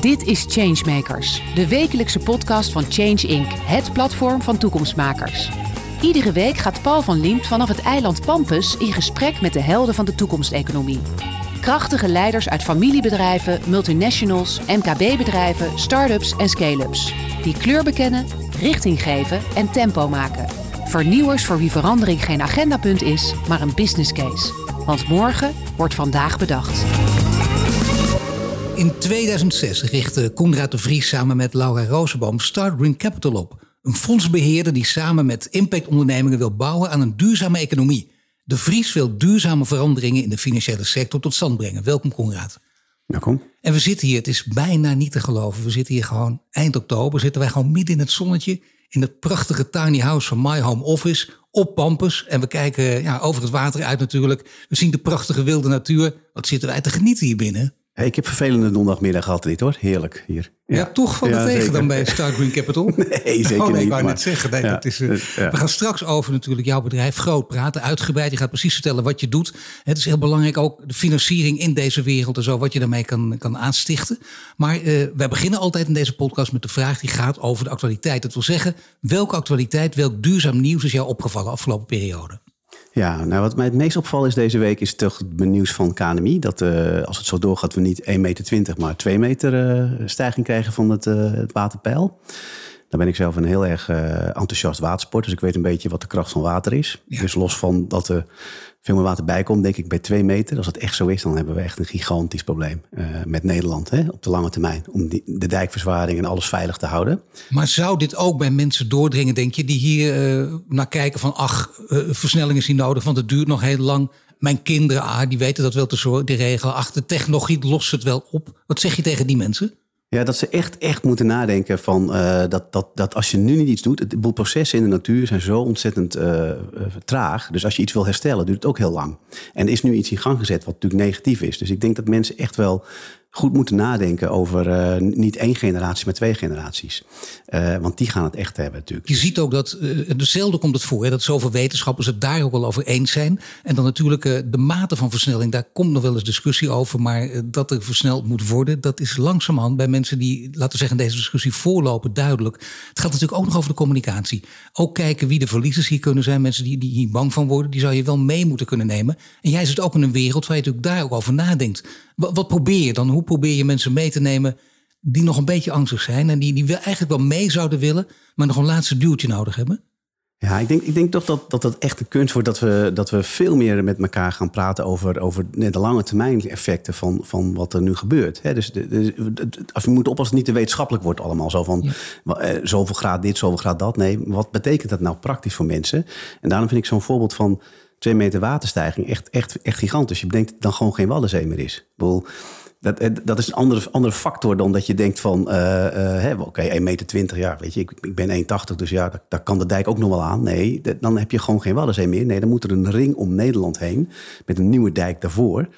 Dit is Changemakers, de wekelijkse podcast van Change Inc., het platform van toekomstmakers. Iedere week gaat Paul van Liemt vanaf het eiland Pampus in gesprek met de helden van de toekomsteconomie. Krachtige leiders uit familiebedrijven, multinationals, MKB-bedrijven, start-ups en scale-ups. Die kleur bekennen, richting geven en tempo maken. Vernieuwers voor wie verandering geen agendapunt is, maar een business case. Want morgen wordt vandaag bedacht. In 2006 richtte Koenraad de Vries samen met Laura Rosenboom Start Green Capital op. Een fondsbeheerder die samen met impactondernemingen wil bouwen aan een duurzame economie. De Vries wil duurzame veranderingen in de financiële sector tot stand brengen. Welkom Koenraad. Welkom. En we zitten hier, het is bijna niet te geloven. We zitten hier gewoon eind oktober, zitten wij gewoon midden in het zonnetje. In het prachtige tiny house van My Home Office op Pampus. En we kijken ja, over het water uit natuurlijk. We zien de prachtige wilde natuur. Wat zitten wij te genieten hier binnen? Hey, ik heb vervelende donderdagmiddag gehad dit hoor. Heerlijk hier. Ja, toch van de Ja, tegen zeker. dan bij Start Green Capital? Nee, zeker oh, nee, niet, Ik wou maar- net zeggen, nee, Ja, dat is, eh, dus, we gaan straks over natuurlijk jouw bedrijf groot praten, uitgebreid. Je gaat precies vertellen wat je doet. Het is heel belangrijk ook de financiering in deze wereld en zo, wat je daarmee kan, kan aanstichten. Maar eh, wij beginnen altijd in deze podcast met de vraag die gaat over de actualiteit. Dat wil zeggen, welke actualiteit, welk duurzaam nieuws is jou opgevallen afgelopen periode? Ja, nou wat mij het meest opvalt is deze week is toch het nieuws van KNMI. Dat eh, als het zo doorgaat we niet 1,20 meter, maar 2 meter eh, stijging krijgen van het, eh, het waterpeil. Dan ben ik zelf een heel erg enthousiast watersport. Dus ik weet een beetje wat de kracht van water is. Ja. Dus los van dat er veel meer water bij komt, denk ik bij 2 meter. Als het echt zo is, dan hebben we echt een gigantisch probleem eh, met Nederland hè, op de lange termijn. Om die, de dijkverzwaring en alles veilig te houden. Maar zou dit ook bij mensen doordringen, denk je, die hier eh, naar kijken van ach, eh, versnelling is niet nodig, want het duurt nog heel lang. Mijn kinderen, ah, die weten dat wel te zorgen, die regelen. Ach, de technologie lost het wel op. Wat zeg je tegen die mensen? Ja, dat ze echt, echt moeten nadenken van eh, dat, dat, dat als je nu niet iets doet, het boel processen in de natuur zijn zo ontzettend eh, eh, traag. Dus als je iets wil herstellen, duurt het ook heel lang. En er is nu iets in gang gezet wat natuurlijk negatief is. Dus ik denk dat mensen echt wel goed moeten nadenken over eh, niet één generatie, maar twee generaties. Eh, want die gaan het echt hebben natuurlijk. Je ziet ook dat, eh dezelfde komt het voor, hè, dat zoveel wetenschappers het daar ook wel over eens zijn. En dan natuurlijk de mate van versnelling, daar komt nog wel eens discussie over. Maar dat er versneld moet worden, dat is langzamerhand bij mensen die, laten we zeggen, deze discussie voorlopen duidelijk. Het gaat natuurlijk ook nog over de communicatie. Ook kijken wie de verliezers hier kunnen zijn. Mensen die, die hier bang van worden, die zou je wel mee moeten kunnen nemen. En jij zit ook in een wereld waar je natuurlijk daar ook over nadenkt. Wat, wat probeer je dan? Hoe probeer je mensen mee te nemen die nog een beetje angstig zijn en die, die wel eigenlijk wel mee zouden willen, maar nog een laatste duwtje nodig hebben? Ja, ik denk, ik denk toch dat, dat het echt een kunst wordt dat we, dat we veel meer met elkaar gaan praten over, over de lange termijn effecten van, van wat er nu gebeurt. Dus de, de, de- als we moeten oppassen dat het niet te wetenschappelijk wordt allemaal. Zo van eh, zoveel graad dit, zoveel graad dat. Nee, wat betekent dat nou praktisch voor mensen? En daarom vind ik zo'n voorbeeld van twee meter waterstijging echt, echt, echt gigantisch. Je bedenkt dat dan gewoon geen Waddenzee meer is. Dat, eh, dat is een andere, andere factor dan dat je denkt van... hè, oké, 1,20 meter, ja, weet je, ik, ik ben 1,80, dus ja, daar kan de dijk ook nog wel aan. Nee, dat- dan heb je gewoon geen Waddenzee meer. Nee, dan moet er een ring om Nederland heen... met een nieuwe dijk daarvoor...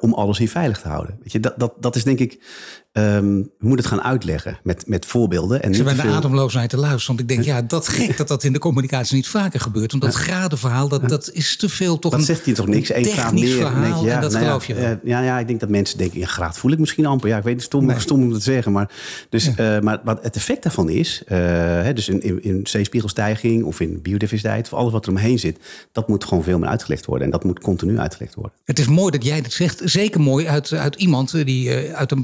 om alles hier veilig te houden. Weet je, dat, dat, dat is denk ik... ehm, we moeten het gaan uitleggen met, met voorbeelden. En Ik bij te de veel- ademloosheid te luisteren. Want ik denk, ja, dat gek dat dat in de communicatie niet vaker gebeurt. Want dat gradenverhaal, dat, dat is te veel toch Dat een zegt hij toch niks? een Eén graad meer. Denk verhaal. je, en dat nou ja, geloof je wel. eh, Ja, ja, ik denk dat mensen denken, een graad voel ik misschien amper. Ja, ik weet het stom, stom om te zeggen. Maar, dus, eh, maar wat het effect daarvan is, eh, hè, dus in, in, in zeespiegelstijging of in biodiversiteit, of alles wat er omheen zit, dat moet gewoon veel meer uitgelegd worden. En dat moet continu uitgelegd worden. Het is mooi dat jij dit zegt. Zeker mooi uit, uit iemand die uit een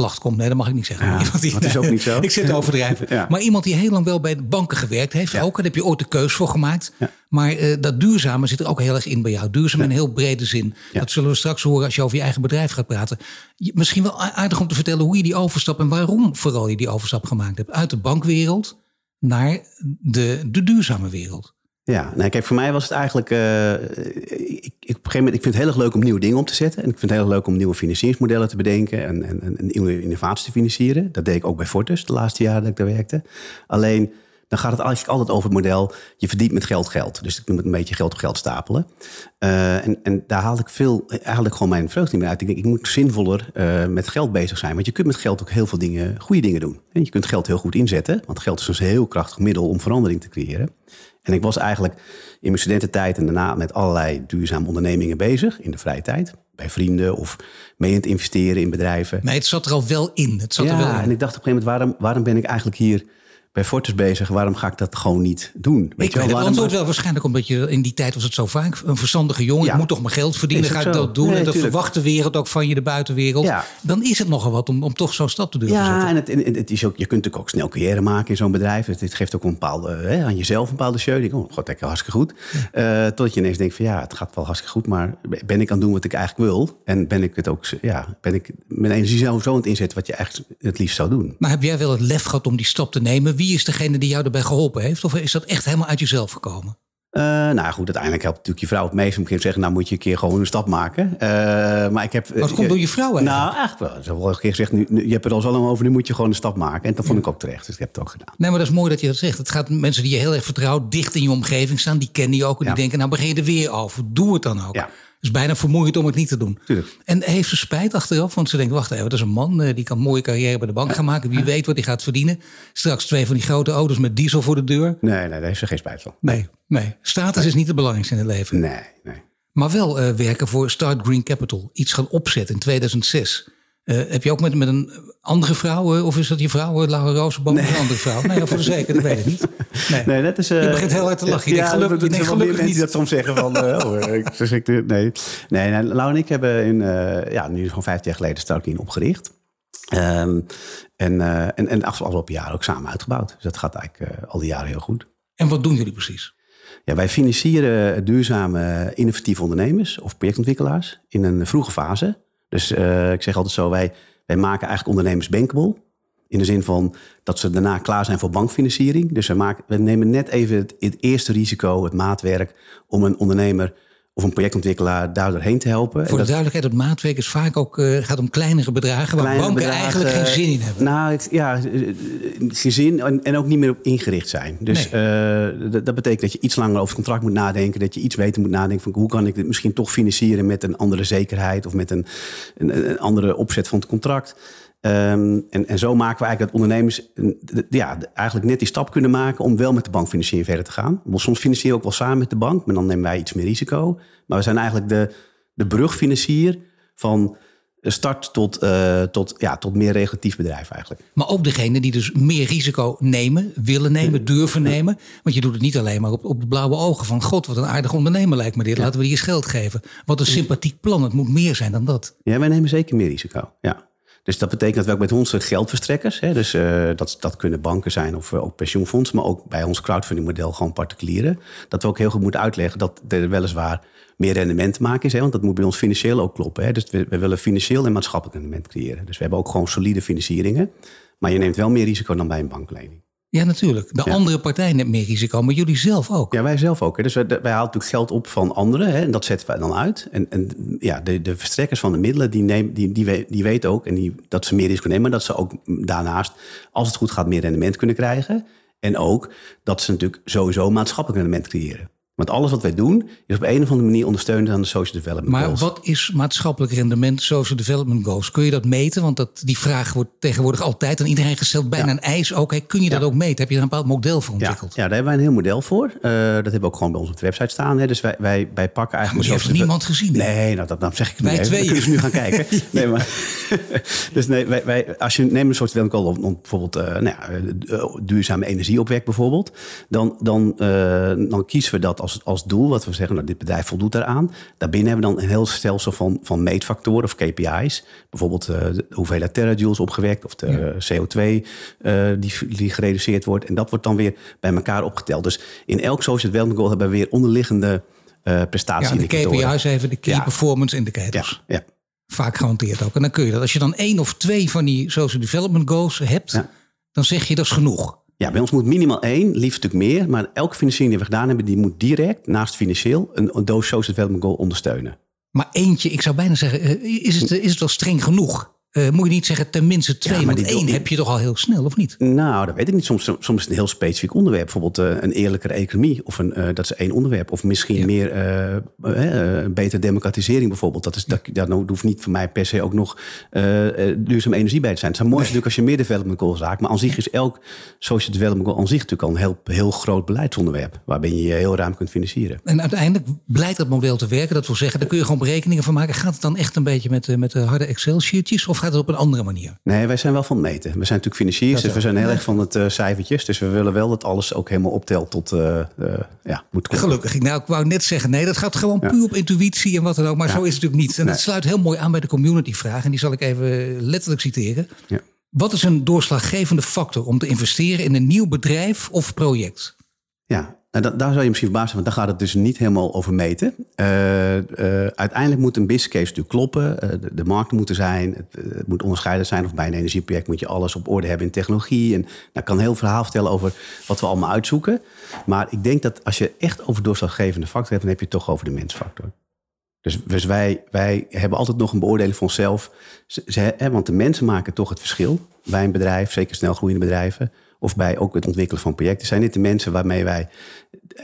bankiersgeslacht komt. Nee, dat mag ik niet zeggen. Ja, die, dat is ook niet zo. ik zit te overdrijven. Ja. Maar iemand die heel lang wel bij de banken gewerkt heeft ook. Daar heb je ooit de keus voor gemaakt. Ja. Maar eh, dat duurzame zit er ook heel erg in bij jou. Duurzaam in een heel brede zin. Ja. Dat zullen we straks horen als je over je eigen bedrijf gaat praten. Je- misschien wel aardig om te vertellen hoe je die overstap en waarom vooral je die overstap gemaakt hebt. Uit de bankwereld naar de, de duurzame wereld. Ja, nou kijk, voor mij was het eigenlijk. eh, ik, ik, op een gegeven moment, ik vind het heel erg leuk om nieuwe dingen om te zetten. En ik vind het heel leuk om nieuwe financieringsmodellen te bedenken en, en, en nieuwe innovaties te financieren. Dat deed ik ook bij Fortis de laatste jaren dat ik daar werkte. Alleen dan gaat het eigenlijk altijd over het model. Je verdient met geld geld. Dus ik noem het een beetje geld op geld stapelen. Eh, en, en daar haal ik veel, eigenlijk gewoon mijn vreugde niet meer uit. Ik denk, ik moet zinvoller eh, met geld bezig zijn. Want je kunt met geld ook heel veel dingen, goede dingen doen. En je kunt geld heel goed inzetten. Want geld is een heel krachtig middel om verandering te creëren. En ik was eigenlijk in mijn studententijd en daarna met allerlei duurzame ondernemingen bezig in de vrije tijd. bij vrienden of mee in het investeren in bedrijven. Nee, het zat er al wel in. Het zat ja, er wel in. en ik dacht op een gegeven moment, waarom, waarom ben ik eigenlijk hier bij Fortis bezig. Waarom ga ik dat gewoon niet doen? Weet ik weet het antwoord wel waarschijnlijk omdat je in die tijd was het zo vaak. Een verstandige jongen, ja. ik moet toch mijn geld verdienen, ga ik dat doen. en dat verwacht de wereld ook van je, de buitenwereld. Ja. Dan is het nogal wat om, om toch zo'n stap te durven ja, zetten. Ja, en, het, en het, is ook, je kunt natuurlijk ook snel carrière maken in zo'n bedrijf. Het, geeft ook een bepaalde, hè, aan jezelf een bepaalde show. Ik, oh, god, dat hartstikke goed. Uh, tot je ineens denkt van ja, het gaat wel hartstikke goed. Maar ben ik aan het doen wat ik eigenlijk wil? En ben ik het ook, ja, ben ik mijn energie zo, zo aan het inzetten wat je eigenlijk het liefst zou doen? Maar heb jij wel het lef gehad om die stap te nemen? Wie is degene die jou erbij geholpen heeft? Of is dat echt helemaal uit jezelf gekomen? Uh, nou goed, uiteindelijk helpt natuurlijk je vrouw het meest om te zeggen... nou moet je een keer gewoon een stap maken. Uh, maar ik heb, Wat komt door je vrouw eigenlijk? Nou, eigenlijk wel. Ze hebben wel een keer gezegd, nu, nu, je hebt het al zo lang over... nu moet je gewoon een stap maken. En dat vond ik ook terecht, dus ik heb het ook gedaan. Nee, maar dat is mooi dat je dat zegt. Het gaat mensen die je heel erg vertrouwt... dicht in je omgeving staan, die kennen je ook... en die denken, nou begin je er weer over. Doe het dan ook. Ja. Het is bijna vermoeiend om het niet te doen. Tuurlijk. En heeft ze spijt achteraf? Want ze denkt, wacht even, dat is een man... die kan een mooie carrière bij de bank gaan maken. Wie weet wat hij gaat verdienen. Straks twee van die grote auto's met diesel voor de deur. Nee, nee daar heeft ze geen spijt van. Nee, nee. Status is niet het belangrijkste in het leven. Nee, nee. Maar wel uh, werken voor Start Green Capital. Iets gaan opzetten in 2006. Uh, heb je ook met, met een andere vrouw, uh, of is dat je vrouw, uh, Laura Rozenboom, nee. een andere vrouw? Nee, voor de zeker, dat weet ik niet. Nee, nee dat is... je begint heel hard te lachen. Je ja, denkt, gelukkig, dat, dat denkt, mensen niet. dat soms zeggen van... oh, ik, dus ik, nee. nee, nee, Laura en ik hebben in, ja, nu gewoon vijf jaar geleden Start Green opgericht. Um, en, en, en afgelopen jaar ook samen uitgebouwd. Dus dat gaat eigenlijk al die jaren heel goed. En wat doen jullie precies? Ja, wij financieren duurzame innovatieve ondernemers of projectontwikkelaars in een vroege fase. Dus uh, ik zeg altijd zo, wij, wij maken eigenlijk ondernemers bankable. In de zin van dat ze daarna klaar zijn voor bankfinanciering. Dus we, maken, we nemen net even het eerste risico, het maatwerk, om een ondernemer of een projectontwikkelaar daar doorheen te helpen. Voor de duidelijkheid, het maatwerk is vaak ook uh, gaat om kleinere bedragen waar banken bedragen, eigenlijk geen zin in hebben. Nou, het, ja, geen zin en, en, ook niet meer op ingericht zijn. Dus nee. uh, dat, dat, betekent dat je iets langer over het contract moet nadenken, dat je iets beter moet nadenken van hoe kan ik dit misschien toch financieren met een andere zekerheid of met een, een, een andere opzet van het contract. Um, en, en zo maken we eigenlijk dat ondernemers ja, eigenlijk net die stap kunnen maken om wel met de bankfinanciering verder te gaan. Soms financieren we ook wel samen met de bank, maar dan nemen wij iets meer risico. Maar we zijn eigenlijk de, de brugfinancier van start tot, uh, tot, ja, tot meer regulatief bedrijf eigenlijk. Maar ook degene die dus meer risico nemen, willen nemen, durven nemen. Want je doet het niet alleen maar op, op de blauwe ogen van... god, wat een aardig ondernemer lijkt me dit, laten we die eens geld geven. Wat een sympathiek plan, het moet meer zijn dan dat. Ja, wij nemen zeker meer risico, ja. Dus dat betekent dat we ook met onze geldverstrekkers, hè, dus uh, dat, dat kunnen banken zijn of uh, ook pensioenfondsen, maar ook bij ons crowdfunding model gewoon particulieren, dat we ook heel goed moeten uitleggen dat er weliswaar meer rendement te maken is, hè, want dat moet bij ons financieel ook kloppen. Hè. Dus we, we willen financieel en maatschappelijk rendement creëren. Dus we hebben ook gewoon solide financieringen, maar je neemt wel meer risico dan bij een banklening. Ja, natuurlijk. De ja. andere partij neemt meer risico, maar jullie zelf ook. Ja, wij zelf ook. Hè. Dus wij, wij halen natuurlijk geld op van anderen hè, en dat zetten wij dan uit. En, en ja, de, de verstrekkers van de middelen, die, neem, die, die, die weten ook en die, dat ze meer risico nemen, maar dat ze ook daarnaast, als het goed gaat, meer rendement kunnen krijgen. En ook dat ze natuurlijk sowieso maatschappelijk rendement creëren. Want alles wat wij doen is op een of andere manier ondersteunend aan de social development maar goals. Maar wat is maatschappelijk rendement, social development goals? Kun je dat meten? Want dat, die vraag wordt tegenwoordig altijd aan iedereen gesteld, bijna ja. een eis ook. Hey, kun je dat ook meten? Heb je daar een bepaald model voor ontwikkeld? Ja, ja daar hebben wij een heel model voor. Uh, dat hebben we ook gewoon bij ons op de website staan. Hè. Dus wij, wij, wij pakken eigenlijk... Maar die heeft niemand gezien. Nee, nou, dat, dan zeg ik het wij niet. Twee. Kunnen ze nu gaan kijken. nee, maar, dus nee, wij, wij, als je neemt een soort development goal, om bijvoorbeeld uh, nou ja, duurzame energieopwek bijvoorbeeld, dan, dan, uh, dan kiezen we dat als, als doel, wat we zeggen, nou, dit bedrijf voldoet daaraan. Daarbinnen hebben we dan een heel stelsel van, van meetfactoren of KPI's. Bijvoorbeeld uh, de hoeveelheid terajoules opgewekt of de ja. CO2 uh, die, die gereduceerd wordt. En dat wordt dan weer bij elkaar opgeteld. Dus in elk social development goal hebben we weer onderliggende uh, prestatie. Ja, de KPI's even de key ja. performance indicators. Ja, ja. Vaak gehanteerd ook. En dan kun je dat. Als je dan één of twee van die social development goals hebt, dan zeg je dat is genoeg. Ja, bij ons moet minimaal één, liefst natuurlijk meer. Maar elke financiering die we gedaan hebben, die moet direct naast financieel een, een doos social development goal ondersteunen. Maar eentje, ik zou bijna zeggen, is het, is het wel streng genoeg? Uh, moet je niet zeggen tenminste twee, ja, want één heb je toch al heel snel, of niet? Nou, dat weet ik niet. Soms, soms is het een heel specifiek onderwerp. Bijvoorbeeld uh, een eerlijkere economie, of een, uh, dat is één onderwerp. Of misschien ja. meer betere democratisering bijvoorbeeld. Dat is, dat, dat hoeft niet voor mij per se ook nog duurzame energie bij te zijn. Het zou mooi nee. natuurlijk als je meer development goals raakt. Maar aan zich is elk social development goal aan zich natuurlijk al een heel, heel groot beleidsonderwerp. Waarbij je je heel ruim kunt financieren. En uiteindelijk blijkt dat model te werken. Dat wil zeggen, daar kun je gewoon berekeningen van maken. Gaat het dan echt een beetje met, met de harde Excel-sheetjes? Of gaat het op een andere manier? Nee, wij zijn wel van het meten. We zijn natuurlijk financiers, dus we zijn heel erg van het uh, cijfertjes. Dus we willen wel dat alles ook helemaal optelt tot, uh, uh, ja, moet komen. Gelukkig. Nou, ik wou net zeggen, nee, dat gaat gewoon ja. puur op intuïtie en wat dan ook. Maar ja. zo is het natuurlijk niet. En nee. dat sluit heel mooi aan bij de community-vraag. En die zal ik even letterlijk citeren. Ja. Wat is een doorslaggevende factor om te investeren in een nieuw bedrijf of project? Ja, nou, daar zou je misschien verbaasd zijn, want daar gaat het dus niet helemaal over meten. Uh, uh, uiteindelijk moet een business case natuurlijk kloppen. Uh, de, markten moeten zijn. Het, het, moet onderscheiden zijn. Of bij een energieproject moet je alles op orde hebben in technologie. En nou, kan een heel verhaal vertellen over wat we allemaal uitzoeken. Maar ik denk dat als je echt over doorslaggevende factor hebt, dan heb je het toch over de mensfactor. Dus, dus wij, wij hebben altijd nog een beoordeling van onszelf. Ze, hè, want de mensen maken toch het verschil bij een bedrijf, zeker snel groeiende bedrijven of bij ook het ontwikkelen van projecten. Zijn dit de mensen waarmee wij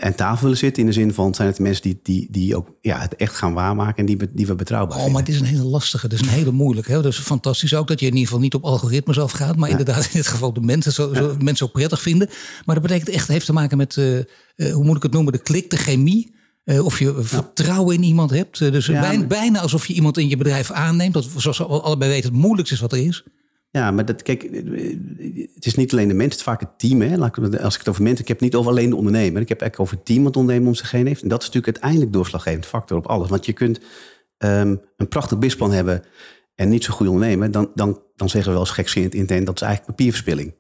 aan tafel willen zitten? In de zin van, zijn het de mensen die, die, die ook ja, het echt gaan waarmaken en die, die we betrouwbaar Oh, maar het is een hele lastige, het is een hele moeilijke. Hè? Dus fantastisch ook dat je in ieder geval niet op algoritmes afgaat. Maar ja. inderdaad in dit geval de mensen zo, zo ja. mensen ook prettig vinden. Maar dat betekent echt, heeft te maken met, uh, uh, hoe moet ik het noemen, de klik, de chemie. Uh, of je vertrouwen in iemand hebt. dus bijna, bijna, alsof je iemand in je bedrijf aanneemt. Dat, zoals we allebei weten, het moeilijkste is wat er is. Ja, maar dat, kijk, het is niet alleen de mens, het is vaak het team. Hè? Als ik het over mensen, ik heb het niet over alleen de ondernemer. Ik heb eigenlijk over het team wat ondernemer om zich heen heeft. En dat is natuurlijk uiteindelijk doorslaggevend factor op alles. Want je kunt um, een prachtig businessplan hebben en niet zo goed ondernemen. Dan, dan, dan zeggen we wel eens gekscherend intern, dat is eigenlijk papierverspilling.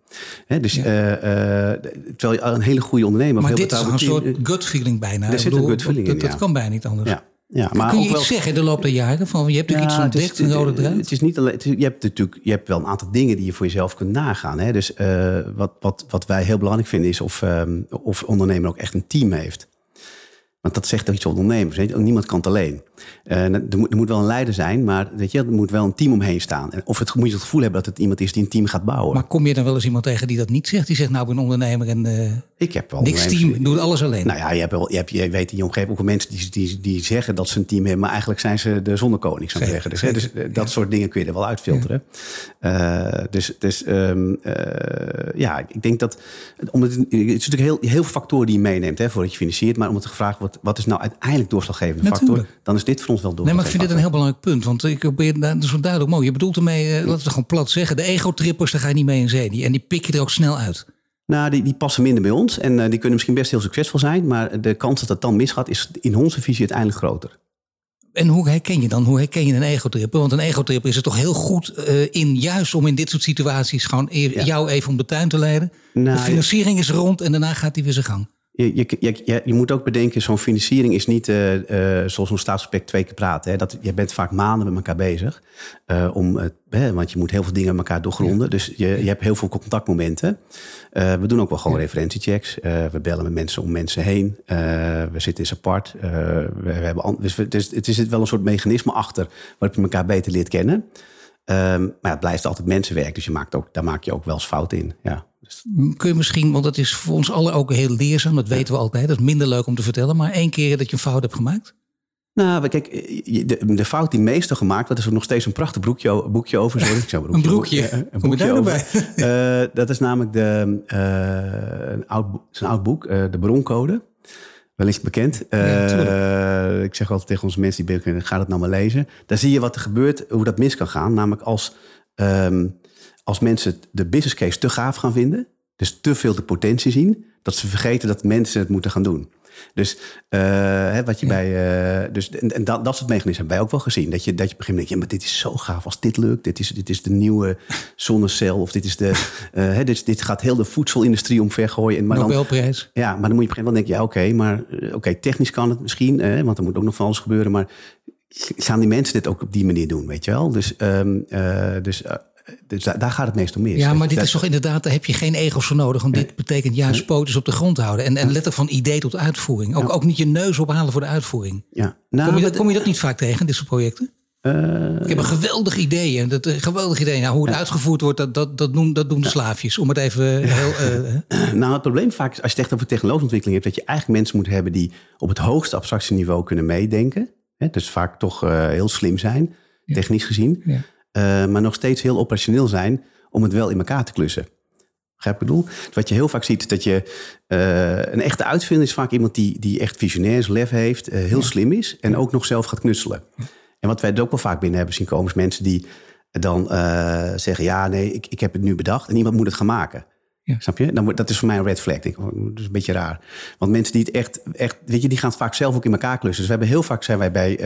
Hè? Dus, ja. uh, uh, terwijl je een hele goede ondernemer... Maar dit is een soort gut feeling bijna. Er zit een gut feeling dat, in, dat ja. kan bijna niet anders. Ja. Ja, maar Kun je ook wel, iets zeggen de loop der jaren? Van, je hebt natuurlijk ja, iets ontdekt, een rode draad? Het is niet alleen, het is, je, hebt natuurlijk, je hebt wel een aantal dingen die je voor jezelf kunt nagaan. Hè? Dus uh, wat, wat, wat wij heel belangrijk vinden is of, um, of ondernemer ook echt een team heeft. Want dat zegt toch iets over ondernemers. Weet je? Niemand kan het alleen. Uh, er, moet, er moet wel een leider zijn, maar weet je, er moet wel een team omheen staan. Of het, moet je het gevoel hebben dat het iemand is die een team gaat bouwen. Maar kom je dan wel eens iemand tegen die dat niet zegt? Die zegt, nou, ik ben ondernemer en uh, ik heb wel niks team, ik doe alles alleen. Nou ja, je, hebt wel, je, hebt, je weet in je omgeving ook mensen die, die, die zeggen dat ze een team hebben, maar eigenlijk zijn ze de zonnekoning, zou ik zeggen. Dus, hè, dus dat ja. soort dingen kun je er wel uitfilteren. Ja. dus dus um, ja, ik denk dat, omdat het, het is natuurlijk heel, heel veel factoren die je meeneemt hè, voordat je financiert, maar omdat er gevraagd wordt, wat is nou uiteindelijk doorslaggevende Natuurlijk. factor, dan is dit voor ons wel Nee, maar ik vind dit een heel belangrijk punt. Want ik probeer, dat is duidelijk mooi. Je bedoelt ermee, uh, laten we gewoon plat zeggen, de ego-trippers, daar ga je niet mee in zee. Die, en die pik je er ook snel uit. Nou, die, die passen minder bij ons. En uh, die kunnen misschien best heel succesvol zijn. Maar de kans dat het dan misgaat, is in onze visie uiteindelijk groter. En hoe herken je dan? Hoe herken je een egotripper? Want een egotripper is er toch heel goed uh, in, juist om in dit soort situaties gewoon e ja. jou even om de tuin te leiden. Nou, de financiering is rond en daarna gaat hij weer zijn gang. Je, je, je, je, moet ook bedenken, zo'n financiering is niet uh, uh, zoals zo'n staatsproject twee keer praten. Hè. Dat, je bent vaak maanden met elkaar bezig. Uh, om, hè, want je moet heel veel dingen met elkaar doorgronden. Ja. Dus je, je hebt heel veel contactmomenten. we doen ook wel gewoon ja. referentiechecks. we bellen met mensen om mensen heen. we zitten eens apart. We, we, hebben, dus, we, dus het is wel een soort mechanisme achter waarop je elkaar beter leert kennen. Um, maar het blijft altijd mensenwerk. Dus je maakt ook, daar maak je ook wel eens fout in. Ja. Kun je misschien, want dat is voor ons allen ook heel leerzaam, dat weten we altijd. Dat is minder leuk om te vertellen, maar één keer dat je een fout hebt gemaakt? Nou, kijk, de, de fout die meestal gemaakt wordt, is er nog steeds een prachtig broekje, boekje over. Sorry, ik een broekje. Een broekje, een broekje over. Uh, dat is namelijk de, uh, een, oud, een oud boek, uh, de broncode. Wellicht bekend. Ja, ik zeg altijd tegen onze mensen die binnen ga dat nou maar lezen. Daar zie je wat er gebeurt, hoe dat mis kan gaan. Namelijk als... Um, als mensen de business case te gaaf gaan vinden, dus te veel de potentie zien, dat ze vergeten dat mensen het moeten gaan doen. Dus uh, hè, wat je ja. bij. Uh, dus, en, en dat, dat soort mechanismen hebben wij ook wel gezien. Dat je, dat je op een gegeven moment denkt, ja, maar dit is zo gaaf als dit lukt. Dit is, dit is de nieuwe zonnecel. Of dit is de. Uh, hè, dit, dit gaat heel de voedselindustrie omvergooien. En, maar Nobelprijs. Dan, ja, maar dan moet je op een gegeven moment denken, ja, oké, okay, maar oké, okay, technisch kan het misschien, want er moet ook nog van alles gebeuren. Maar gaan die mensen dit ook op die manier doen, weet je wel? Dus, um, dus dus daar gaat het meest om mis. Ja, maar dit is toch inderdaad, daar heb je geen ego's voor nodig. Want dit betekent juist pootjes op de grond houden. En, en letter van idee tot uitvoering. Ook, ook niet je neus ophalen voor de uitvoering. Ja. Nou, kom, je dat, kom je dat niet vaak tegen, dit soort projecten? ik heb een geweldig idee. En dat, een geweldig idee. Nou, hoe het uitgevoerd wordt, dat, dat, dat, doen, dat doen de slaafjes. Om het even heel... nou, het probleem vaak is, als je het echt over technologische ontwikkeling hebt... dat je eigenlijk mensen moet hebben die op het hoogste abstractieniveau kunnen meedenken. Hè? Dus vaak toch heel slim zijn, technisch gezien. Ja. Maar nog steeds heel operationeel zijn om het wel in elkaar te klussen. Begrijp ik bedoel? Wat je heel vaak ziet, is dat je uh, een echte uitvinder is vaak iemand die, die echt visionair lef heeft, uh, heel slim is en ook nog zelf gaat knutselen. En wat wij er ook wel vaak binnen hebben zien komen, is mensen die dan uh, zeggen: Ja, nee, ik, ik heb het nu bedacht en iemand moet het gaan maken. Ja. Snap je? Dan, dat is voor mij een red flag. Ik, dat is een beetje raar. Want mensen die het echt, echt, weet je, die gaan het vaak zelf ook in elkaar klussen. Dus we hebben heel vaak zijn wij bij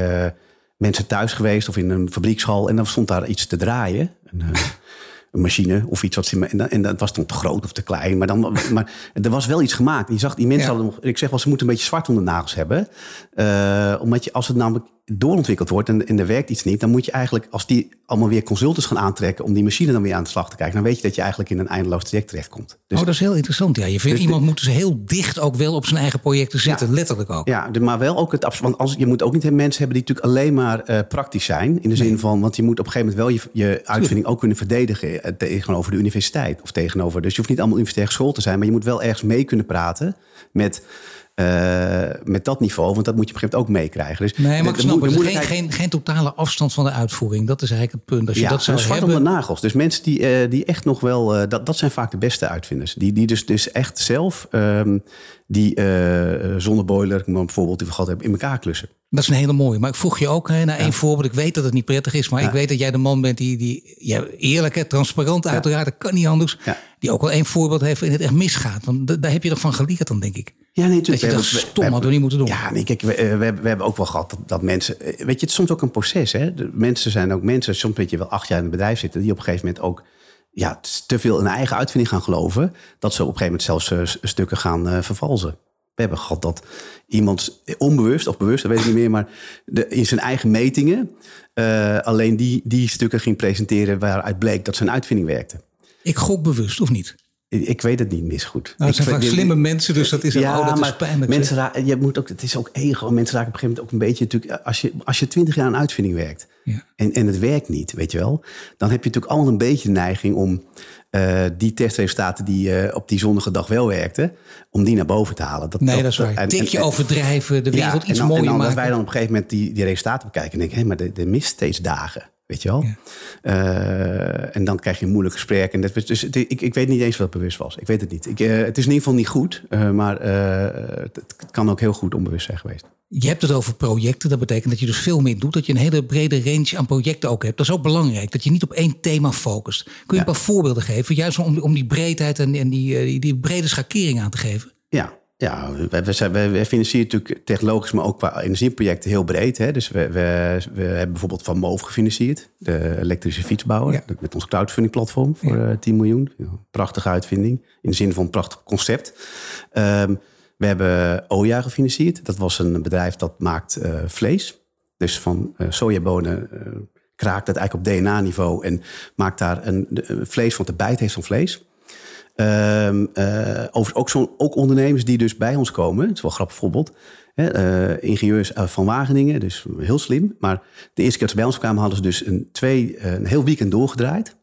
mensen thuis geweest of in een fabriekshal en dan stond daar iets te draaien. Een, een machine of iets wat ze. En, en dat was dan te groot of te klein. Maar, dan, maar er was wel iets gemaakt. Je zag die mensen hadden nog. Ik zeg wel, ze moeten een beetje zwart onder de nagels hebben. Uh, omdat je, als het namelijk doorontwikkeld wordt en, en er werkt iets niet, dan moet je eigenlijk, als die allemaal weer consultants gaan aantrekken om die machine dan weer aan de slag te kijken, dan weet je dat je eigenlijk in een eindeloos traject terechtkomt. Dus, oh, dat is heel interessant. Ja, je vindt dus iemand moet dus heel dicht ook wel op zijn eigen projecten zitten, letterlijk ook. Ja, maar wel ook het Want als, je moet ook niet mensen hebben die natuurlijk alleen maar uh, praktisch zijn. In de zin van, want je moet op een gegeven moment wel je, je uitvinding ook kunnen verdedigen eh, tegenover de universiteit of tegenover. Dus je hoeft niet allemaal universitair school te zijn, maar je moet wel ergens mee kunnen praten met uh, met dat niveau, want dat moet je op een gegeven moment ook meekrijgen. Dus nee, maar ik snap het. Geen, geen, geen, totale afstand van de uitvoering. Dat is eigenlijk het punt. Als je dat zou zwart hebben... om de nagels. Dus mensen die, uh, die echt nog wel... Uh, dat, dat zijn vaak de beste uitvinders. Die, die dus, dus echt zelf um, die zonneboiler, bijvoorbeeld, die we gehad hebben, in elkaar klussen. Dat is een hele mooie. Maar ik vroeg je ook hè, naar één voorbeeld. Ik weet dat het niet prettig is, maar ik weet dat jij de man bent die, die ja, eerlijk, hè, transparant uiteraard, dat kan niet anders. Die ook wel één voorbeeld heeft in het echt misgaat. Want daar heb je toch van geleerd dan, denk ik. Ja, nee, natuurlijk. Dat je dat stom hadden we niet moeten doen. Ja, nee, kijk, we, we, we, hebben ook wel gehad dat, dat, mensen... Eh, weet je, het is soms ook een proces, hè. De mensen zijn ook mensen, soms weet je wel acht jaar in het bedrijf zitten... die op een gegeven moment ook ja, te veel in eigen uitvinding gaan geloven... dat ze op een gegeven moment zelfs uh, stukken gaan uh, vervalsen. We hebben gehad dat iemand onbewust of bewust, dat weet ik niet meer, maar de, in zijn eigen metingen alleen die, die stukken ging presenteren waaruit bleek dat zijn uitvinding werkte. Ik gok bewust, of niet? Ik weet het niet mis goed. Nou, het zijn vaak slimme mensen, dus dat is, ja, oh, dat maar is pijnlijk. Mensen raken, je moet ook, het is ook ego. Mensen raken op een gegeven moment ook een beetje... Natuurlijk, als je, als je twintig jaar aan uitvinding werkt ja. en, en het werkt niet, weet je wel... dan heb je natuurlijk allemaal een beetje de neiging om uh, die testresultaten die uh, op die zonnige dag wel werkten... om die naar boven te halen. Dat, nee, dat, dat is waar. En, Tikje en, overdrijven, de wereld ja, iets dan, mooier en dan maken. wij dan op een gegeven moment die, die resultaten bekijken... en denken, hé, maar er, er mist steeds dagen. Weet je wel? Ja. Uh, en dan krijg je een moeilijk gesprek. En dat, dus ik, ik weet niet eens wat bewust was. Ik weet het niet. Ik, uh, het is in ieder geval niet goed, uh, maar het, het, kan ook heel goed onbewust zijn geweest. Je hebt het over projecten. Dat betekent dat je dus veel meer doet. Dat je een hele brede range aan projecten ook hebt. Dat is ook belangrijk. Dat je niet op één thema focust. Kun je ja. een paar voorbeelden geven? Juist om, om die breedheid en, en die, die, die brede schakering aan te geven. Ja, ja, we, financieren natuurlijk technologisch, maar ook qua energieprojecten heel breed. Hè. Dus we, we, we hebben bijvoorbeeld Van Moof gefinancierd, de elektrische fietsbouwer, ja. met ons crowdfunding platform voor ja. 10 miljoen. Prachtige uitvinding, in de zin van een prachtig concept. Um, we hebben Oja gefinancierd. Dat was een bedrijf dat maakt uh, vlees. Dus van uh, sojabonen uh, kraakt het eigenlijk op DNA-niveau en maakt daar een, vlees van de bijt heeft van vlees. Um, uh, over, ook, zo, ook ondernemers die dus bij ons komen. Het is wel een grappig voorbeeld. Hè, uh, ingenieurs van Wageningen, dus heel slim. Maar de eerste keer dat ze bij ons kwamen, hadden ze dus een, twee, een heel weekend doorgedraaid.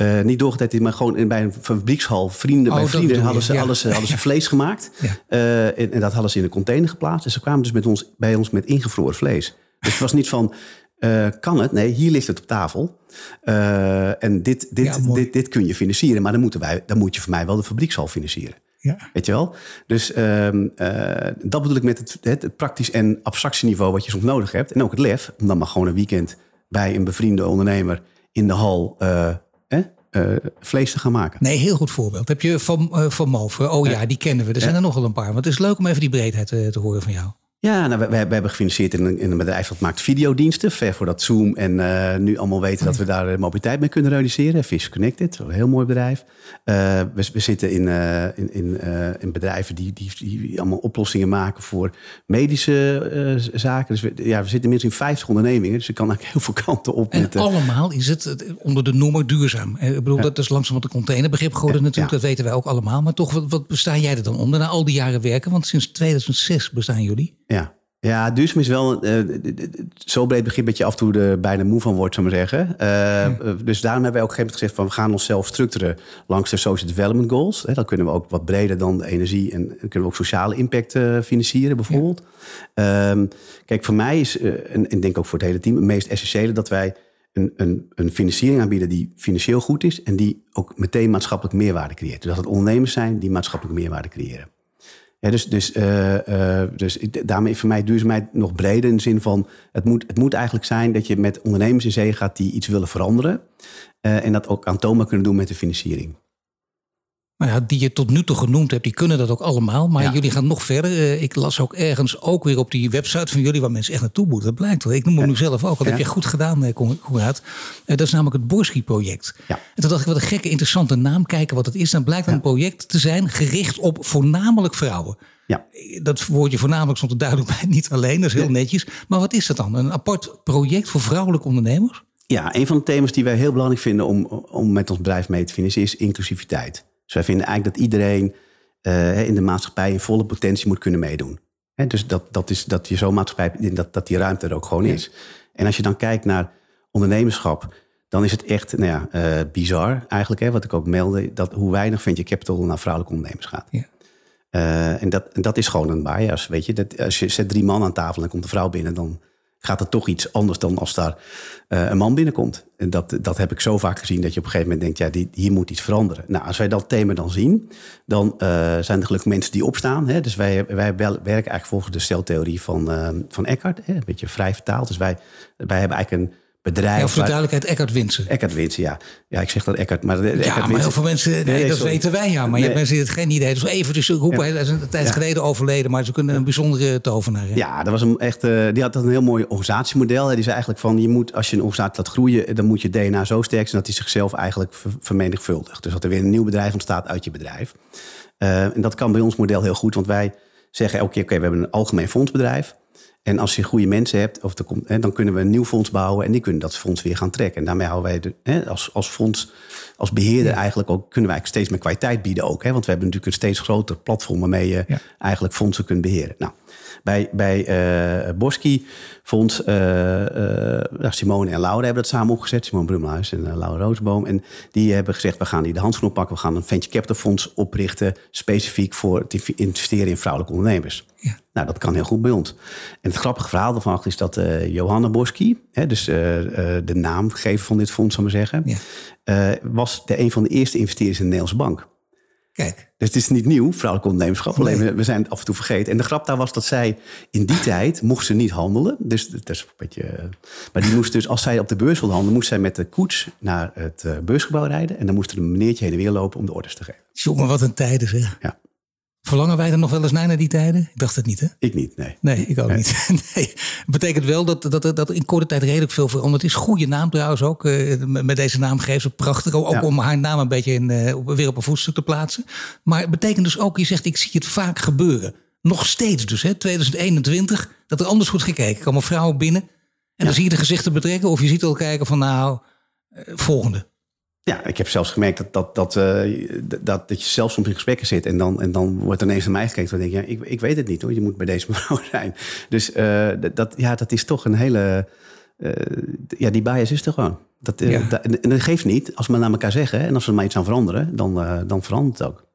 Uh, niet doorgedraaid, maar gewoon in, bij een fabriekshal. Vrienden, oh, bij vrienden hadden ze, ja. hadden ze, hadden ze vlees gemaakt. Ja. en, en, dat hadden ze in een container geplaatst. En ze kwamen dus met ons, bij ons met ingevroren vlees. Dus het was niet van, uh, kan het? Nee, hier ligt het op tafel. Uh, en dit, dit, ja, dit, dit kun je financieren. Maar dan, moeten wij, dan moet je voor mij wel de fabriekshal financieren. Ja. Weet je wel? Dus uh, dat bedoel ik met het, het, het, praktisch en abstractieniveau wat je soms nodig hebt. En ook het lef, om dan maar gewoon een weekend bij een bevriende ondernemer in de hal eh, vlees te gaan maken. Nee, heel goed voorbeeld. Heb je van, van Moven? Oh ja, die kennen we. Er zijn er nogal een paar. Maar het is leuk om even die breedheid te horen van jou. Ja, nou, we, we, hebben gefinancierd in een, in een, bedrijf dat maakt videodiensten. Ver voordat Zoom en uh, nu allemaal weten dat we daar de mobiliteit mee kunnen realiseren. Fish Connected, een heel mooi bedrijf. Uh, we, we, zitten in, uh, in, in, in, bedrijven die, die, die, allemaal oplossingen maken voor medische zaken. Dus we, ja, we zitten inmiddels in 50 ondernemingen. Dus ik kan eigenlijk heel veel kanten op. En met, allemaal is het onder de noemer duurzaam. Ik bedoel, ja. dat is langzaam wat een containerbegrip geworden ja, natuurlijk. Ja. Dat weten wij ook allemaal. Maar toch, wat, wat bestaan jij er dan onder na al die jaren werken? Want sinds 2006 bestaan jullie. Ja, Ja, duurzaam is wel uh, zo breed begrip dat je af en toe er bijna moe van wordt, zou maar zeggen. Uh, Dus daarom hebben wij ook een gezegd van we gaan onszelf structureren langs de Social Development Goals. Dan kunnen we ook wat breder dan de energie en kunnen we ook sociale impact uh, financieren, bijvoorbeeld. Ja. Um, kijk, voor mij is, en ik denk ook voor het hele team, het meest essentiële dat wij een, een, een financiering aanbieden die financieel goed is en die ook meteen maatschappelijk meerwaarde creëert. Dus dat het ondernemers zijn die maatschappelijk meerwaarde creëren. Dus, dus, uh, uh, dus daarmee voor mij duurzaamheid nog breder in de zin van... Het moet, het moet eigenlijk zijn dat je met ondernemers in zee gaat die iets willen veranderen. Uh, en dat ook aantoonbaar kunnen doen met de financiering. Nou ja, die je tot nu toe genoemd hebt, die kunnen dat ook allemaal. Maar jullie gaan nog verder. Uh, ik las ook ergens ook weer op die website van jullie waar mensen echt naartoe moeten. Dat blijkt wel. Ik noem hem nu zelf ook. Dat heb je goed gedaan, uh, Conrad. Uh, dat is namelijk het Borski-project. En toen dacht ik, wat een gekke, interessante naam. Kijken wat het is. Dan blijkt een project te zijn gericht op voornamelijk vrouwen. Ja. Dat woordje voornamelijk stond er duidelijk bij. Niet alleen, dat is heel netjes. Maar wat is dat dan? Een apart project voor vrouwelijke ondernemers? Ja, een van de thema's die wij heel belangrijk vinden om, om met ons bedrijf mee te financieren is inclusiviteit. Dus wij vinden eigenlijk dat iedereen uh, in de maatschappij in volle potentie moet kunnen meedoen. He, dus dat, dat, is, dat je zo'n maatschappij, dat, dat die ruimte er ook gewoon is. En als je dan kijkt naar ondernemerschap, dan is het echt nou ja, uh, bizar eigenlijk. Hè, wat ik ook meldde, dat hoe weinig venture capital naar vrouwelijke ondernemers gaat. Ja. Uh, en, dat, en dat is gewoon een bias. Weet je? Dat, als je zet drie man aan tafel en komt een vrouw binnen, dan gaat het toch iets anders dan als daar uh, een man binnenkomt. En dat, dat heb ik zo vaak gezien dat je op een gegeven moment denkt, ja, die, hier moet iets veranderen. Nou, als wij dat thema dan zien, dan uh, zijn er gelukkig mensen die opstaan. Hè? Dus wij, wij werken eigenlijk volgens de steltheorie van, uh, van Eckhart, hè? een beetje vrij vertaald. Dus wij, wij hebben eigenlijk een bedrijf. Ja, voor de duidelijkheid, Eckhart Winsen. Eckhart Winsen, ja. Ja, ik zeg dat Eckhart, maar... Ja, maar heel veel mensen, nee, nee, dat weten wij, ja. Maar nee. je hebt mensen die het geen idee Dus even dus roepen, hij is een tijd ja. geleden overleden, maar ze kunnen een bijzondere tovenaar. Hè? Ja, dat was een echt, uh, die had een heel mooi organisatiemodel. Hè. Die zei eigenlijk van, je moet, als je een organisatie laat groeien, dan moet je DNA zo sterk zijn dat hij zichzelf eigenlijk vermenigvuldigt. Dus dat er weer een nieuw bedrijf ontstaat uit je bedrijf. Uh, en dat kan bij ons model heel goed, want wij zeggen elke keer, oké, okay, we hebben een algemeen fondsbedrijf. En als je goede mensen hebt, of er komt, hè, dan kunnen we een nieuw fonds bouwen en die kunnen dat fonds weer gaan trekken. En daarmee houden wij de, hè, als, als fonds, als beheerder eigenlijk ook, kunnen wij steeds meer kwaliteit bieden ook. Hè, want we hebben natuurlijk een steeds groter platform waarmee je ja. eigenlijk fondsen kunt beheren. Nou, bij, bij uh, Boski Fonds, uh, uh, Simone en Laura hebben dat samen opgezet. Simone Brummelhuis en Laura Roosboom. En die hebben gezegd, we gaan die de handschoen oppakken. We gaan een venture capital fonds oprichten, specifiek voor het investeren in vrouwelijke ondernemers. Ja. Nou, dat kan heel goed bij ons. En het grappige verhaal ervan is dat Johanna Boski, hè, dus de naamgever van dit fonds, zal ik maar zeggen, ja. was de een van de eerste investeerders in de Nederlandse bank. Kijk. Dus het is niet nieuw, vrouwelijk ondernemerschap. Alleen we zijn het af en toe vergeten. En de grap daar was dat zij in die tijd mocht ze niet handelen. Dus dat is een beetje. Maar die moest dus, als zij op de beurs wilde handelen, moest zij met de koets naar het beursgebouw rijden. En dan moest er een meneertje heen en weer lopen om de orders te geven. Jongen, wat een tijden zeg. Ja. Verlangen wij er nog wel eens naar, naar die tijden? Ik dacht het niet, hè? Ik niet, nee. Nee, ik ook Nee. niet. Nee. betekent wel dat, dat, dat in korte tijd redelijk veel veranderd is. Goede naam trouwens ook. eh, met deze naam geeft ze prachtig. Ook Ja. om haar naam een beetje in, eh, weer op een voetstuk te plaatsen. Maar het betekent dus ook, je zegt, ik zie het vaak gebeuren. Nog steeds dus, hè? 2021. Dat er anders wordt gekeken. Er komen vrouwen binnen. En dan zie je de gezichten betrekken. Of je ziet al kijken van, nou, eh, volgende. Ja, ik heb zelfs gemerkt dat, dat, dat, eh, dat, dat je zelfs soms in gesprekken zit en dan, en dan wordt er ineens naar mij gekeken. Dan denk je, ja, ik, ik weet het niet hoor, je moet bij deze mevrouw zijn. Dus eh, dat- ja, dat is toch een hele. eh, ja, die bias is er gewoon. Dat, Ja. dat- en dat geeft niet. Als we naar elkaar zeggen en als we er maar iets aan veranderen, dan, dan verandert het ook.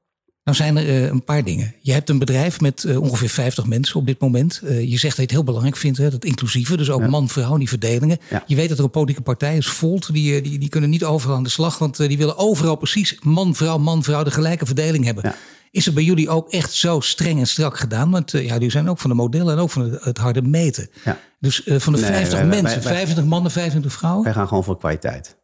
Nou zijn er eh, een paar dingen. Je hebt een bedrijf met eh, ongeveer 50 mensen op dit moment. Eh, je zegt dat je het heel belangrijk vindt, hè, dat inclusieve. Dus ook Ja. man, vrouw, die verdelingen. Ja. Je weet dat er een politieke partij is, Volt. Die, die, die kunnen niet overal aan de slag. Want die willen overal precies man, vrouw, man, vrouw. De gelijke verdeling hebben. Ja. Is het bij jullie ook echt zo streng en strak gedaan? Want ja, jullie zijn ook van de modellen en ook van het, het harde meten. Ja. Dus van de Nee, 50 wij- wij- mensen, wij- 25 mannen, 25 vrouwen. Wij gaan gewoon voor kwaliteit.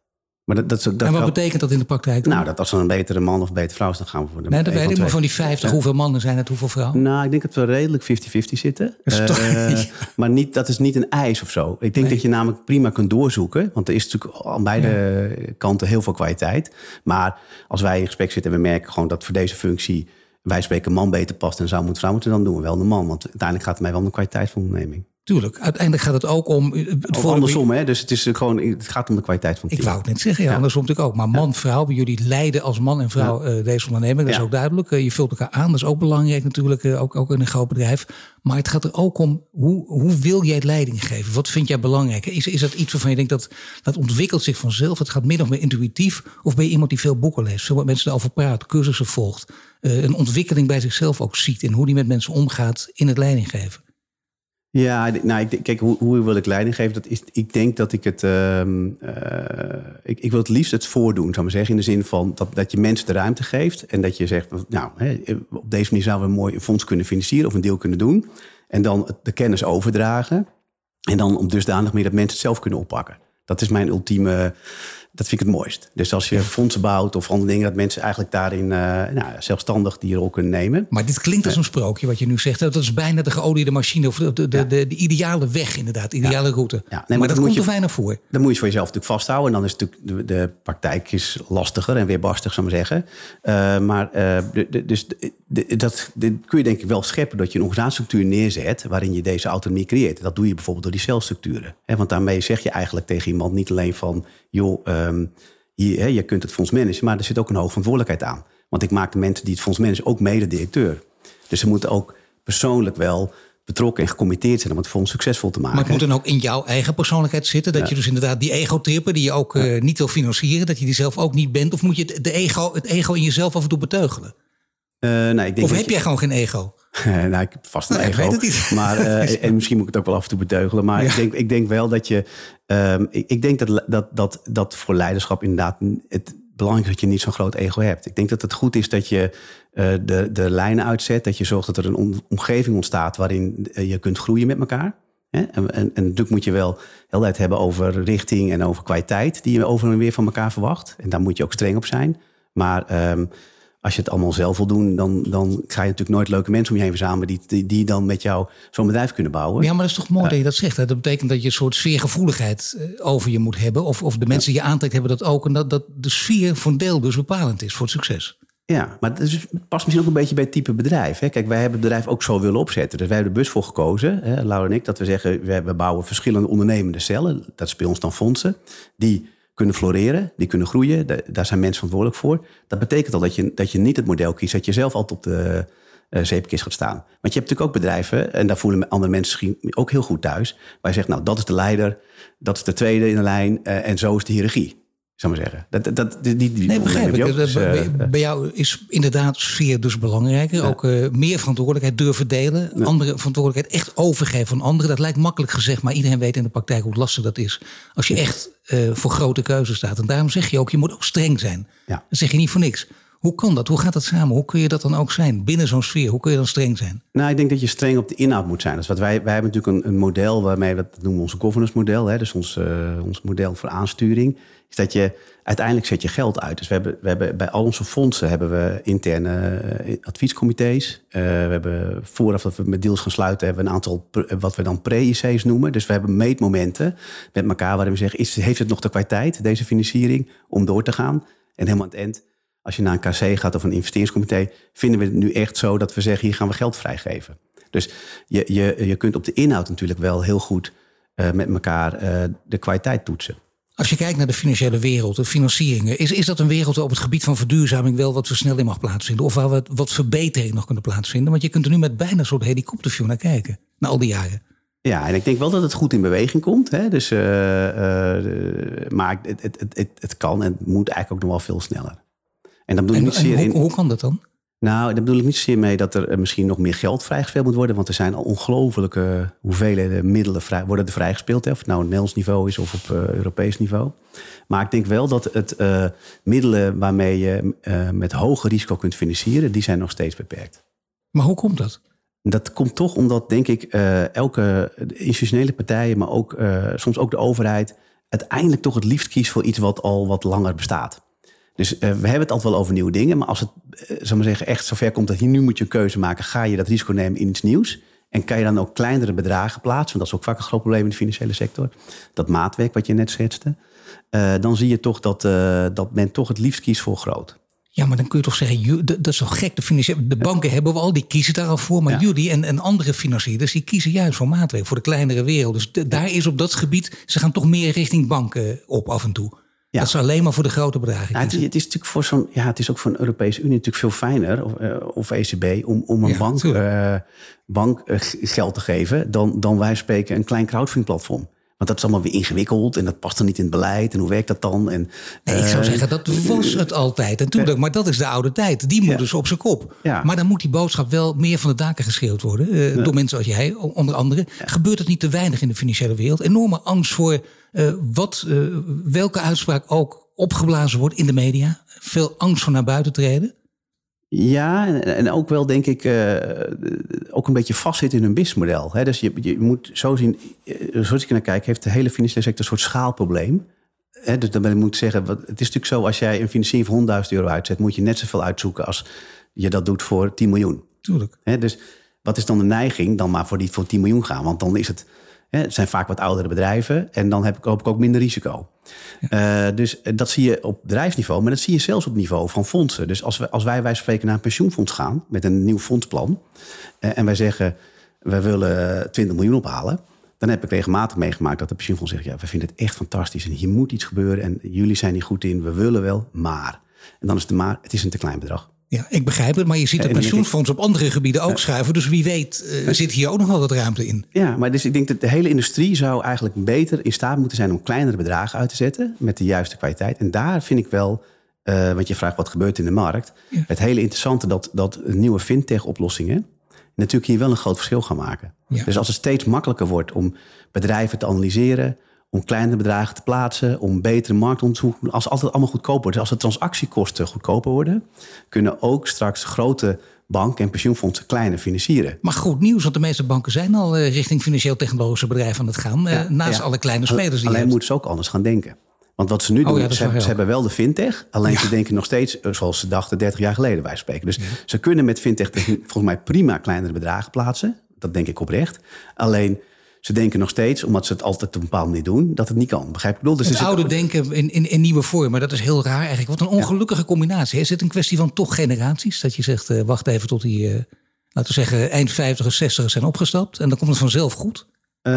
Maar dat, dat, dat, en wat betekent dat in de praktijk? dan? nou, dat als er een betere man of een betere vrouw is, dan gaan we voor de nee, dat weet ik. Maar van die 50, hoeveel mannen zijn het, hoeveel vrouwen? Nou, ik denk dat we redelijk 50-50 zitten. Dat toch- Eh, maar niet, dat is niet een eis of zo. Ik denk Nee. dat je namelijk prima kunt doorzoeken. Want er is natuurlijk aan beide kanten heel veel kwaliteit. Maar als wij in gesprek zitten en we merken gewoon dat voor deze functie... wij spreken man beter past en zou moeten vrouw moeten... dan doen we wel de man. Want uiteindelijk gaat het mij wel om de kwaliteit van de onderneming. Tuurlijk, uiteindelijk gaat het ook om... Het andersom, hè? dus het, is gewoon, het gaat om de kwaliteit van het Ik wou het net zeggen, ja, andersom natuurlijk ook. Maar man, vrouw, bij jullie leiden als man en vrouw uh, deze onderneming. Dat is ook duidelijk. Uh, je vult elkaar aan, dat is ook belangrijk natuurlijk, uh, ook, ook in een groot bedrijf. Maar het gaat er ook om, hoe, hoe wil jij leiding geven? Wat vind jij belangrijk? Is, is dat iets waarvan je denkt dat dat ontwikkelt zich vanzelf? Het gaat min of meer intuïtief? Of ben je iemand die veel boeken leest, veel mensen erover praat, cursussen volgt, een ontwikkeling bij zichzelf ook ziet in hoe die met mensen omgaat in het leiding geven? Ja, nou, ik, kijk, hoe, hoe wil ik leiding geven? Dat is, ik denk dat ik het. Uh, ik, ik wil het liefst het voordoen, zou maar zeggen. In de zin van dat, dat je mensen de ruimte geeft. En dat je zegt, nou, hè, op deze manier zouden we een mooi fonds kunnen financieren of een deel kunnen doen. En dan de kennis overdragen. En dan op dusdanig meer dat mensen het zelf kunnen oppakken. Dat is mijn ultieme dat vind ik het mooist. Dus als je fondsen bouwt of andere dingen, dat mensen eigenlijk daarin uh, nou, zelfstandig die rol kunnen nemen. Maar dit klinkt als een sprookje wat je nu zegt. Dat is bijna de geoliede machine of de, de, de, de, ideale weg inderdaad, de ideale route. Ja. Nee, maar, dat komt je, er weinig voor. Dan moet je voor jezelf natuurlijk vasthouden. En dan is natuurlijk de, de praktijk is lastiger en weerbarstig, zou ik maar zeggen. Uh, maar uh, dus dat kun je denk ik wel scheppen dat je een organisatiestructuur neerzet waarin je deze autonomie creëert. Dat doe je bijvoorbeeld door die celstructuren. Want daarmee zeg je eigenlijk tegen iemand niet alleen van, joh, um, hier, hè, je kunt het fonds managen, maar er zit ook een hoge verantwoordelijkheid aan. Want ik maak de mensen die het fonds managen ook mede-directeur. Dus ze moeten ook persoonlijk wel betrokken en gecommitteerd zijn om het fonds succesvol te maken. Maar het moet dan ook in jouw eigen persoonlijkheid zitten? Dat je dus inderdaad die ego-trippen die je ook uh, niet wil financieren, dat je die zelf ook niet bent? Of moet je de ego, het ego in jezelf af en toe beteugelen? Uh, nou, ik denk of heb je... jij gewoon geen ego? nou, ik heb vast een ego. het niet. Maar, uh, en misschien moet ik het ook wel af en toe beteugelen. Maar ja. ik, denk, ik denk wel dat je. Um, ik, ik, denk dat, dat, dat, dat voor leiderschap inderdaad het belangrijk is dat je niet zo'n groot ego hebt. Ik denk dat het goed is dat je uh, de, de lijnen uitzet. Dat je zorgt dat er een omgeving ontstaat waarin je kunt groeien met elkaar. Hè? En, en, en, natuurlijk moet je wel heel tijd hebben over richting en over kwaliteit die je over en weer van elkaar verwacht. En daar moet je ook streng op zijn. Maar um, als je het allemaal zelf wil doen, dan, dan ga je natuurlijk nooit leuke mensen om je heen verzamelen die, die, die dan met jou zo'n bedrijf kunnen bouwen. Ja, maar dat is toch mooi dat je dat zegt. Hè? Dat betekent dat je een soort sfeergevoeligheid eh, over je moet hebben. Of, of de mensen die je aantrekt hebben dat ook. En dat, dat de sfeer voor een deel dus bepalend is voor het succes. Ja, maar het past misschien ook een beetje bij het type bedrijf. Hè? Kijk, wij hebben het bedrijf ook zo willen opzetten. Dus wij hebben er bus voor gekozen, hè, Laura en ik, dat we zeggen, we bouwen verschillende ondernemende cellen. Dat is bij ons dan fondsen. Die kunnen floreren, die kunnen groeien. Daar zijn mensen verantwoordelijk voor. Dat betekent al dat je, dat je niet het model kiest dat je zelf altijd op de uh, zeepkist gaat staan. Want je hebt natuurlijk ook bedrijven, en daar voelen andere mensen misschien ook heel goed thuis, waar je zegt, nou, dat is de leider, dat is de tweede in de lijn uh, en zo is de hiërarchie zou maar zeggen. Dat, dat, die, die nee, begrijp ik. Dus, bij, bij, jou is inderdaad sfeer dus belangrijker. Ook uh, meer verantwoordelijkheid durven delen. Ja. Andere verantwoordelijkheid echt overgeven van anderen. Dat lijkt makkelijk gezegd, maar iedereen weet in de praktijk hoe lastig dat is. Als je echt uh, voor grote keuzes staat. En daarom zeg je ook, je moet ook streng zijn. Ja. Dat zeg je niet voor niks. Hoe kan dat? Hoe gaat dat samen? Hoe kun je dat dan ook zijn binnen zo'n sfeer? Hoe kun je dan streng zijn? Nou, ik denk dat je streng op de inhoud moet zijn. Dus wat wij, wij hebben natuurlijk een, een model waarmee we dat noemen we onze governance model. Hè, dus ons, uh, ons model voor aansturing. Is dat je uiteindelijk zet je geld uit. Dus we hebben, we hebben bij al onze fondsen hebben we interne adviescomité's. Uh, we hebben vooraf dat we met deals gaan sluiten, hebben we een aantal wat we dan pre-IC's noemen. Dus we hebben meetmomenten met elkaar waarin we zeggen: is, heeft het nog de kwaliteit, deze financiering, om door te gaan? En helemaal aan het eind als je naar een KC gaat of een investeringscomité, vinden we het nu echt zo dat we zeggen: hier gaan we geld vrijgeven. Dus je, je, je kunt op de inhoud natuurlijk wel heel goed met elkaar de kwaliteit toetsen. Als je kijkt naar de financiële wereld, de financieringen, is, is dat een wereld waar op het gebied van verduurzaming wel wat versnelling mag plaatsvinden? Of waar wat, wat verbetering nog kunnen plaatsvinden? Want je kunt er nu met bijna een soort helikopterview naar kijken, na al die jaren. Ja, en ik denk wel dat het goed in beweging komt. Hè? Dus, uh, uh, maar het, het, het, het kan en moet eigenlijk ook nog wel veel sneller. En, dan bedoel ik niet zeer hoe, hoe kan dat dan? Nou, daar bedoel ik niet zozeer mee dat er misschien nog meer geld vrijgespeeld moet worden. Want er zijn al ongelofelijke hoeveelheden middelen vrij, worden er vrijgespeeld. Hè, of het nou op Nederlands niveau is of op uh, Europees niveau. Maar ik denk wel dat het uh, middelen waarmee je uh, met hoger risico kunt financieren, die zijn nog steeds beperkt. Maar hoe komt dat? Dat komt toch omdat, denk ik, elke institutionele partijen, maar ook soms ook de overheid, uiteindelijk toch het liefst kiest voor iets wat al wat langer bestaat. Dus uh, we hebben het altijd wel over nieuwe dingen. Maar als het, uh, zal maar zeggen, echt zover komt dat je nu moet je een keuze maken. Ga je dat risico nemen in iets nieuws? En kan je dan ook kleinere bedragen plaatsen? Want dat is ook vaak een groot probleem in de financiële sector. Dat maatwerk wat je net schetste. Uh, dan zie je toch dat, dat men toch het liefst kiest voor groot. Ja, maar dan kun je toch zeggen, dat is toch gek. De, de banken hebben we al, die kiezen daar al voor. Maar jullie en, en andere financierders, die kiezen juist voor maatregelen, voor de kleinere wereld. Dus daar is op dat gebied, ze gaan toch meer richting banken op af en toe. Ja. Dat is alleen maar voor de grote bedragen. Ja, het, is, het, is, natuurlijk voor zo'n, ja, het is ook voor een Europese Unie natuurlijk veel fijner, of, uh, of ECB, om, om een bank, uh, bank uh, geld te geven dan, dan wij spreken een klein crowdfunding platform. Want dat is allemaal weer ingewikkeld en dat past dan niet in het beleid. En hoe werkt dat dan? En, nee, ik zou zeggen, dat was het altijd. En toen, maar dat is de oude tijd. Die moet dus op zijn kop. Ja. Maar dan moet die boodschap wel meer van de daken geschreeuwd worden. Door mensen als jij, onder andere. Gebeurt het niet te weinig in de financiële wereld? Enorme angst voor wat, uh, welke uitspraak ook opgeblazen wordt in de media. Veel angst voor naar buiten treden. Ja, en ook wel denk ik uh, ook een beetje vastzitten in een businessmodel. Hè? Dus je, je moet zo zien, zoals ik naar kijk, heeft de hele financiële sector een soort schaalprobleem. Hè? Dus dan ben ik moet zeggen, het is natuurlijk zo, als jij een financiering van 100.000 euro uitzet, moet je net zoveel uitzoeken als je dat doet voor 10 miljoen. Tuurlijk. Hè? Dus wat is dan de neiging? Dan maar voor die voor 10 miljoen gaan. Want dan is het het zijn vaak wat oudere bedrijven en dan heb ik, hoop ik ook minder risico. Uh, dus dat zie je op bedrijfsniveau, maar dat zie je zelfs op niveau van fondsen. Dus als, we, als wij, wij spreken naar een pensioenfonds gaan met een nieuw fondsplan uh, en wij zeggen wij willen 20 miljoen ophalen, dan heb ik regelmatig meegemaakt dat de pensioenfonds zegt: ja, we vinden het echt fantastisch en hier moet iets gebeuren en jullie zijn niet goed in, we willen wel, maar. En dan is het maar, het is een te klein bedrag. Ja, ik begrijp het, maar je ziet de pensioenfonds op andere gebieden ook schuiven. Dus wie weet uh, zit hier ook nog wel wat ruimte in. Ja, maar dus ik denk dat de hele industrie zou eigenlijk beter in staat moeten zijn om kleinere bedragen uit te zetten met de juiste kwaliteit. En daar vind ik wel, uh, want je vraagt wat gebeurt in de markt. Het hele interessante dat, dat nieuwe fintech-oplossingen natuurlijk hier wel een groot verschil gaan maken. Dus als het steeds makkelijker wordt om bedrijven te analyseren, om kleinere bedragen te plaatsen, om betere marktonderzoek. Als altijd allemaal goedkoper wordt, dus als de transactiekosten goedkoper worden, kunnen ook straks grote banken en pensioenfondsen kleiner financieren. Maar goed nieuws, want de meeste banken zijn al eh, richting financieel-technologische bedrijven aan het gaan, eh, naast alle kleine spelers die Alleen moeten ze ook anders gaan denken. Want wat ze nu oh doen, ze, ze hebben wel de fintech. Alleen ze denken nog steeds eh, zoals ze dachten 30 jaar geleden, wij spreken. Dus ze kunnen met fintech volgens mij prima kleinere bedragen plaatsen. Dat denk ik oprecht. Alleen ze denken nog steeds, omdat ze het altijd op een bepaalde manier doen, dat het niet kan. Begrijp ik? Dus het oude denken in, in, in nieuwe vorm, maar dat is heel raar eigenlijk. Wat een ongelukkige combinatie. Is het een kwestie van toch generaties? Dat je zegt, uh, wacht even tot die, uh, laten we zeggen, eind 50 60 zijn opgestapt en dan komt het vanzelf goed? Uh,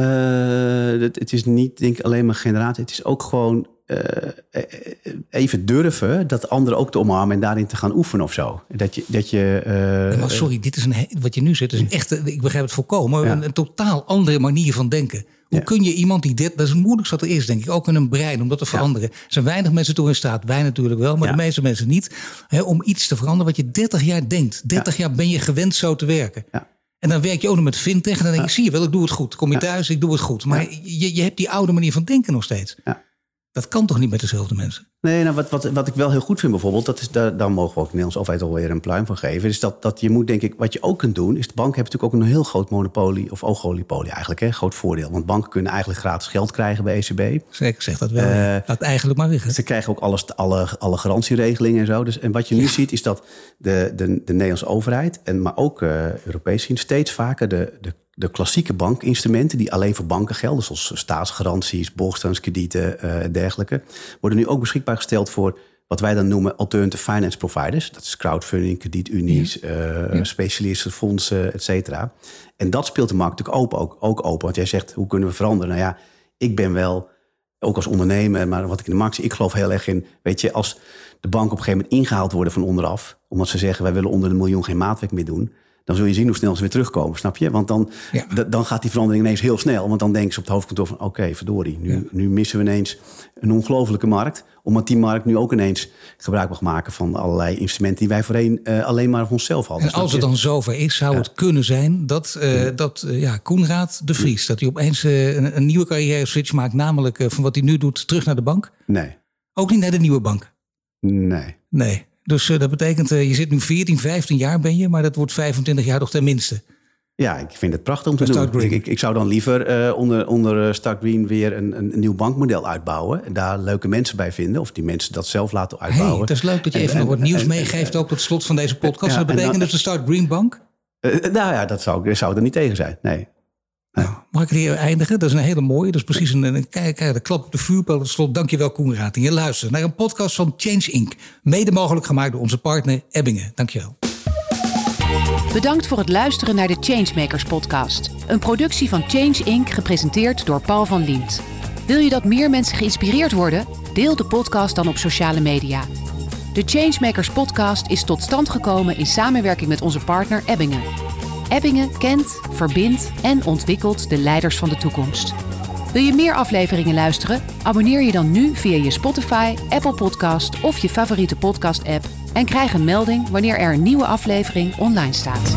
het, het, is niet denk ik alleen maar generatie. Het is ook gewoon even durven dat anderen ook te omarmen en daarin te gaan oefenen of zo. Dat je. Dat je uh, maar sorry, dit is een, wat je nu zegt, is een echte, ik begrijp het volkomen, een, een, totaal andere manier van denken. Hoe kun je iemand die dit, dat is het moeilijkste wat er is, denk ik, ook in een brein, om dat te veranderen. Er zijn weinig mensen toe in staat, wij natuurlijk wel, maar de meeste mensen niet, hè, om iets te veranderen wat je 30 jaar denkt. 30 jaar ben je gewend zo te werken. En dan werk je ook nog met fintech en dan denk je, zie je wel, ik doe het goed. Kom je thuis, ik doe het goed. Maar je, je hebt die oude manier van denken nog steeds. Ja. Dat kan toch niet met dezelfde mensen? Nee, nou, wat, wat, wat ik wel heel goed vind bijvoorbeeld, dat is, daar, daar mogen we ook Nederlands overheid alweer een pluim van geven, is dat, dat je moet denk ik, wat je ook kunt doen, is de banken hebben natuurlijk ook een heel groot monopolie, of oligopolie eigenlijk, hè, groot voordeel. Want banken kunnen eigenlijk gratis geld krijgen bij ECB. Zeker, zeg dat wel. Uh, Laat eigenlijk maar liggen. Ze krijgen ook alles, alle, alle garantieregelingen en zo. Dus, en wat je nu ziet is dat de, de, de Nederlandse overheid, en, maar ook uh, Europees zien, steeds vaker de, de de klassieke bankinstrumenten die alleen voor banken gelden, zoals staatsgaranties, borgstaanskredieten en uh, dergelijke, worden nu ook beschikbaar gesteld voor wat wij dan noemen alternative finance providers. Dat is crowdfunding, kredietunies, ja. uh, ja. specialisten, fondsen, et cetera. En dat speelt de markt natuurlijk open, ook, ook open. Want jij zegt, hoe kunnen we veranderen? Nou ja, ik ben wel, ook als ondernemer, maar wat ik in de markt zie, ik geloof heel erg in, weet je, als de banken op een gegeven moment ingehaald worden van onderaf, omdat ze zeggen, wij willen onder een miljoen geen maatwerk meer doen, dan zul je zien hoe snel ze weer terugkomen, snap je? Want dan, dan gaat die verandering ineens heel snel. Want dan denken ze op het hoofdkantoor van... oké, verdorie, nu, nu missen we ineens een ongelofelijke markt. Omdat die markt nu ook ineens gebruik mag maken... van allerlei instrumenten die wij voorheen uh, alleen maar voor onszelf hadden. En als het dan zover is, zou het kunnen zijn... dat, uh, dat uh, ja, Koenraad de Vries... dat hij opeens een, een, nieuwe carrière switch maakt... namelijk van wat hij nu doet, terug naar de bank? Nee. Ook niet naar de nieuwe bank? Nee. Nee. Dus uh, dat betekent, uh, je zit nu 14, 15 jaar ben je, maar dat wordt 25 jaar toch tenminste. Ja, ik vind het prachtig om te doen. Ik, ik, ik, zou dan liever uh, onder, onder Start Green weer een, een, nieuw bankmodel uitbouwen. En daar leuke mensen bij vinden. Of die mensen dat zelf laten uitbouwen. Hey, het is leuk dat je even nog wat nieuws meegeeft ook tot slot van deze podcast. Ja, dat betekent dan, dus de Start Green Bank? nou ja, dat zou, zou er niet tegen zijn. Nee. Mag ik hier eindigen? Dat is een hele mooie. Dat is precies een, een, kijk, een klap op de vuurpijl. Tot slot, dankjewel Koen. En je luistert naar een podcast van Change Inc. Mede mogelijk gemaakt door onze partner Ebbingen. Dankjewel. Bedankt voor het luisteren naar de Changemakers podcast. Een productie van Change Inc. gepresenteerd door Paul van Liemt. Wil je dat meer mensen geïnspireerd worden? Deel de podcast dan op sociale media. De Changemakers podcast is tot stand gekomen in samenwerking met onze partner Ebbingen. Ebbingen kent, verbindt en ontwikkelt de leiders van de toekomst. Wil je meer afleveringen luisteren? Abonneer je dan nu via je Spotify, Apple Podcast of je favoriete podcast-app en krijg een melding wanneer er een nieuwe aflevering online staat.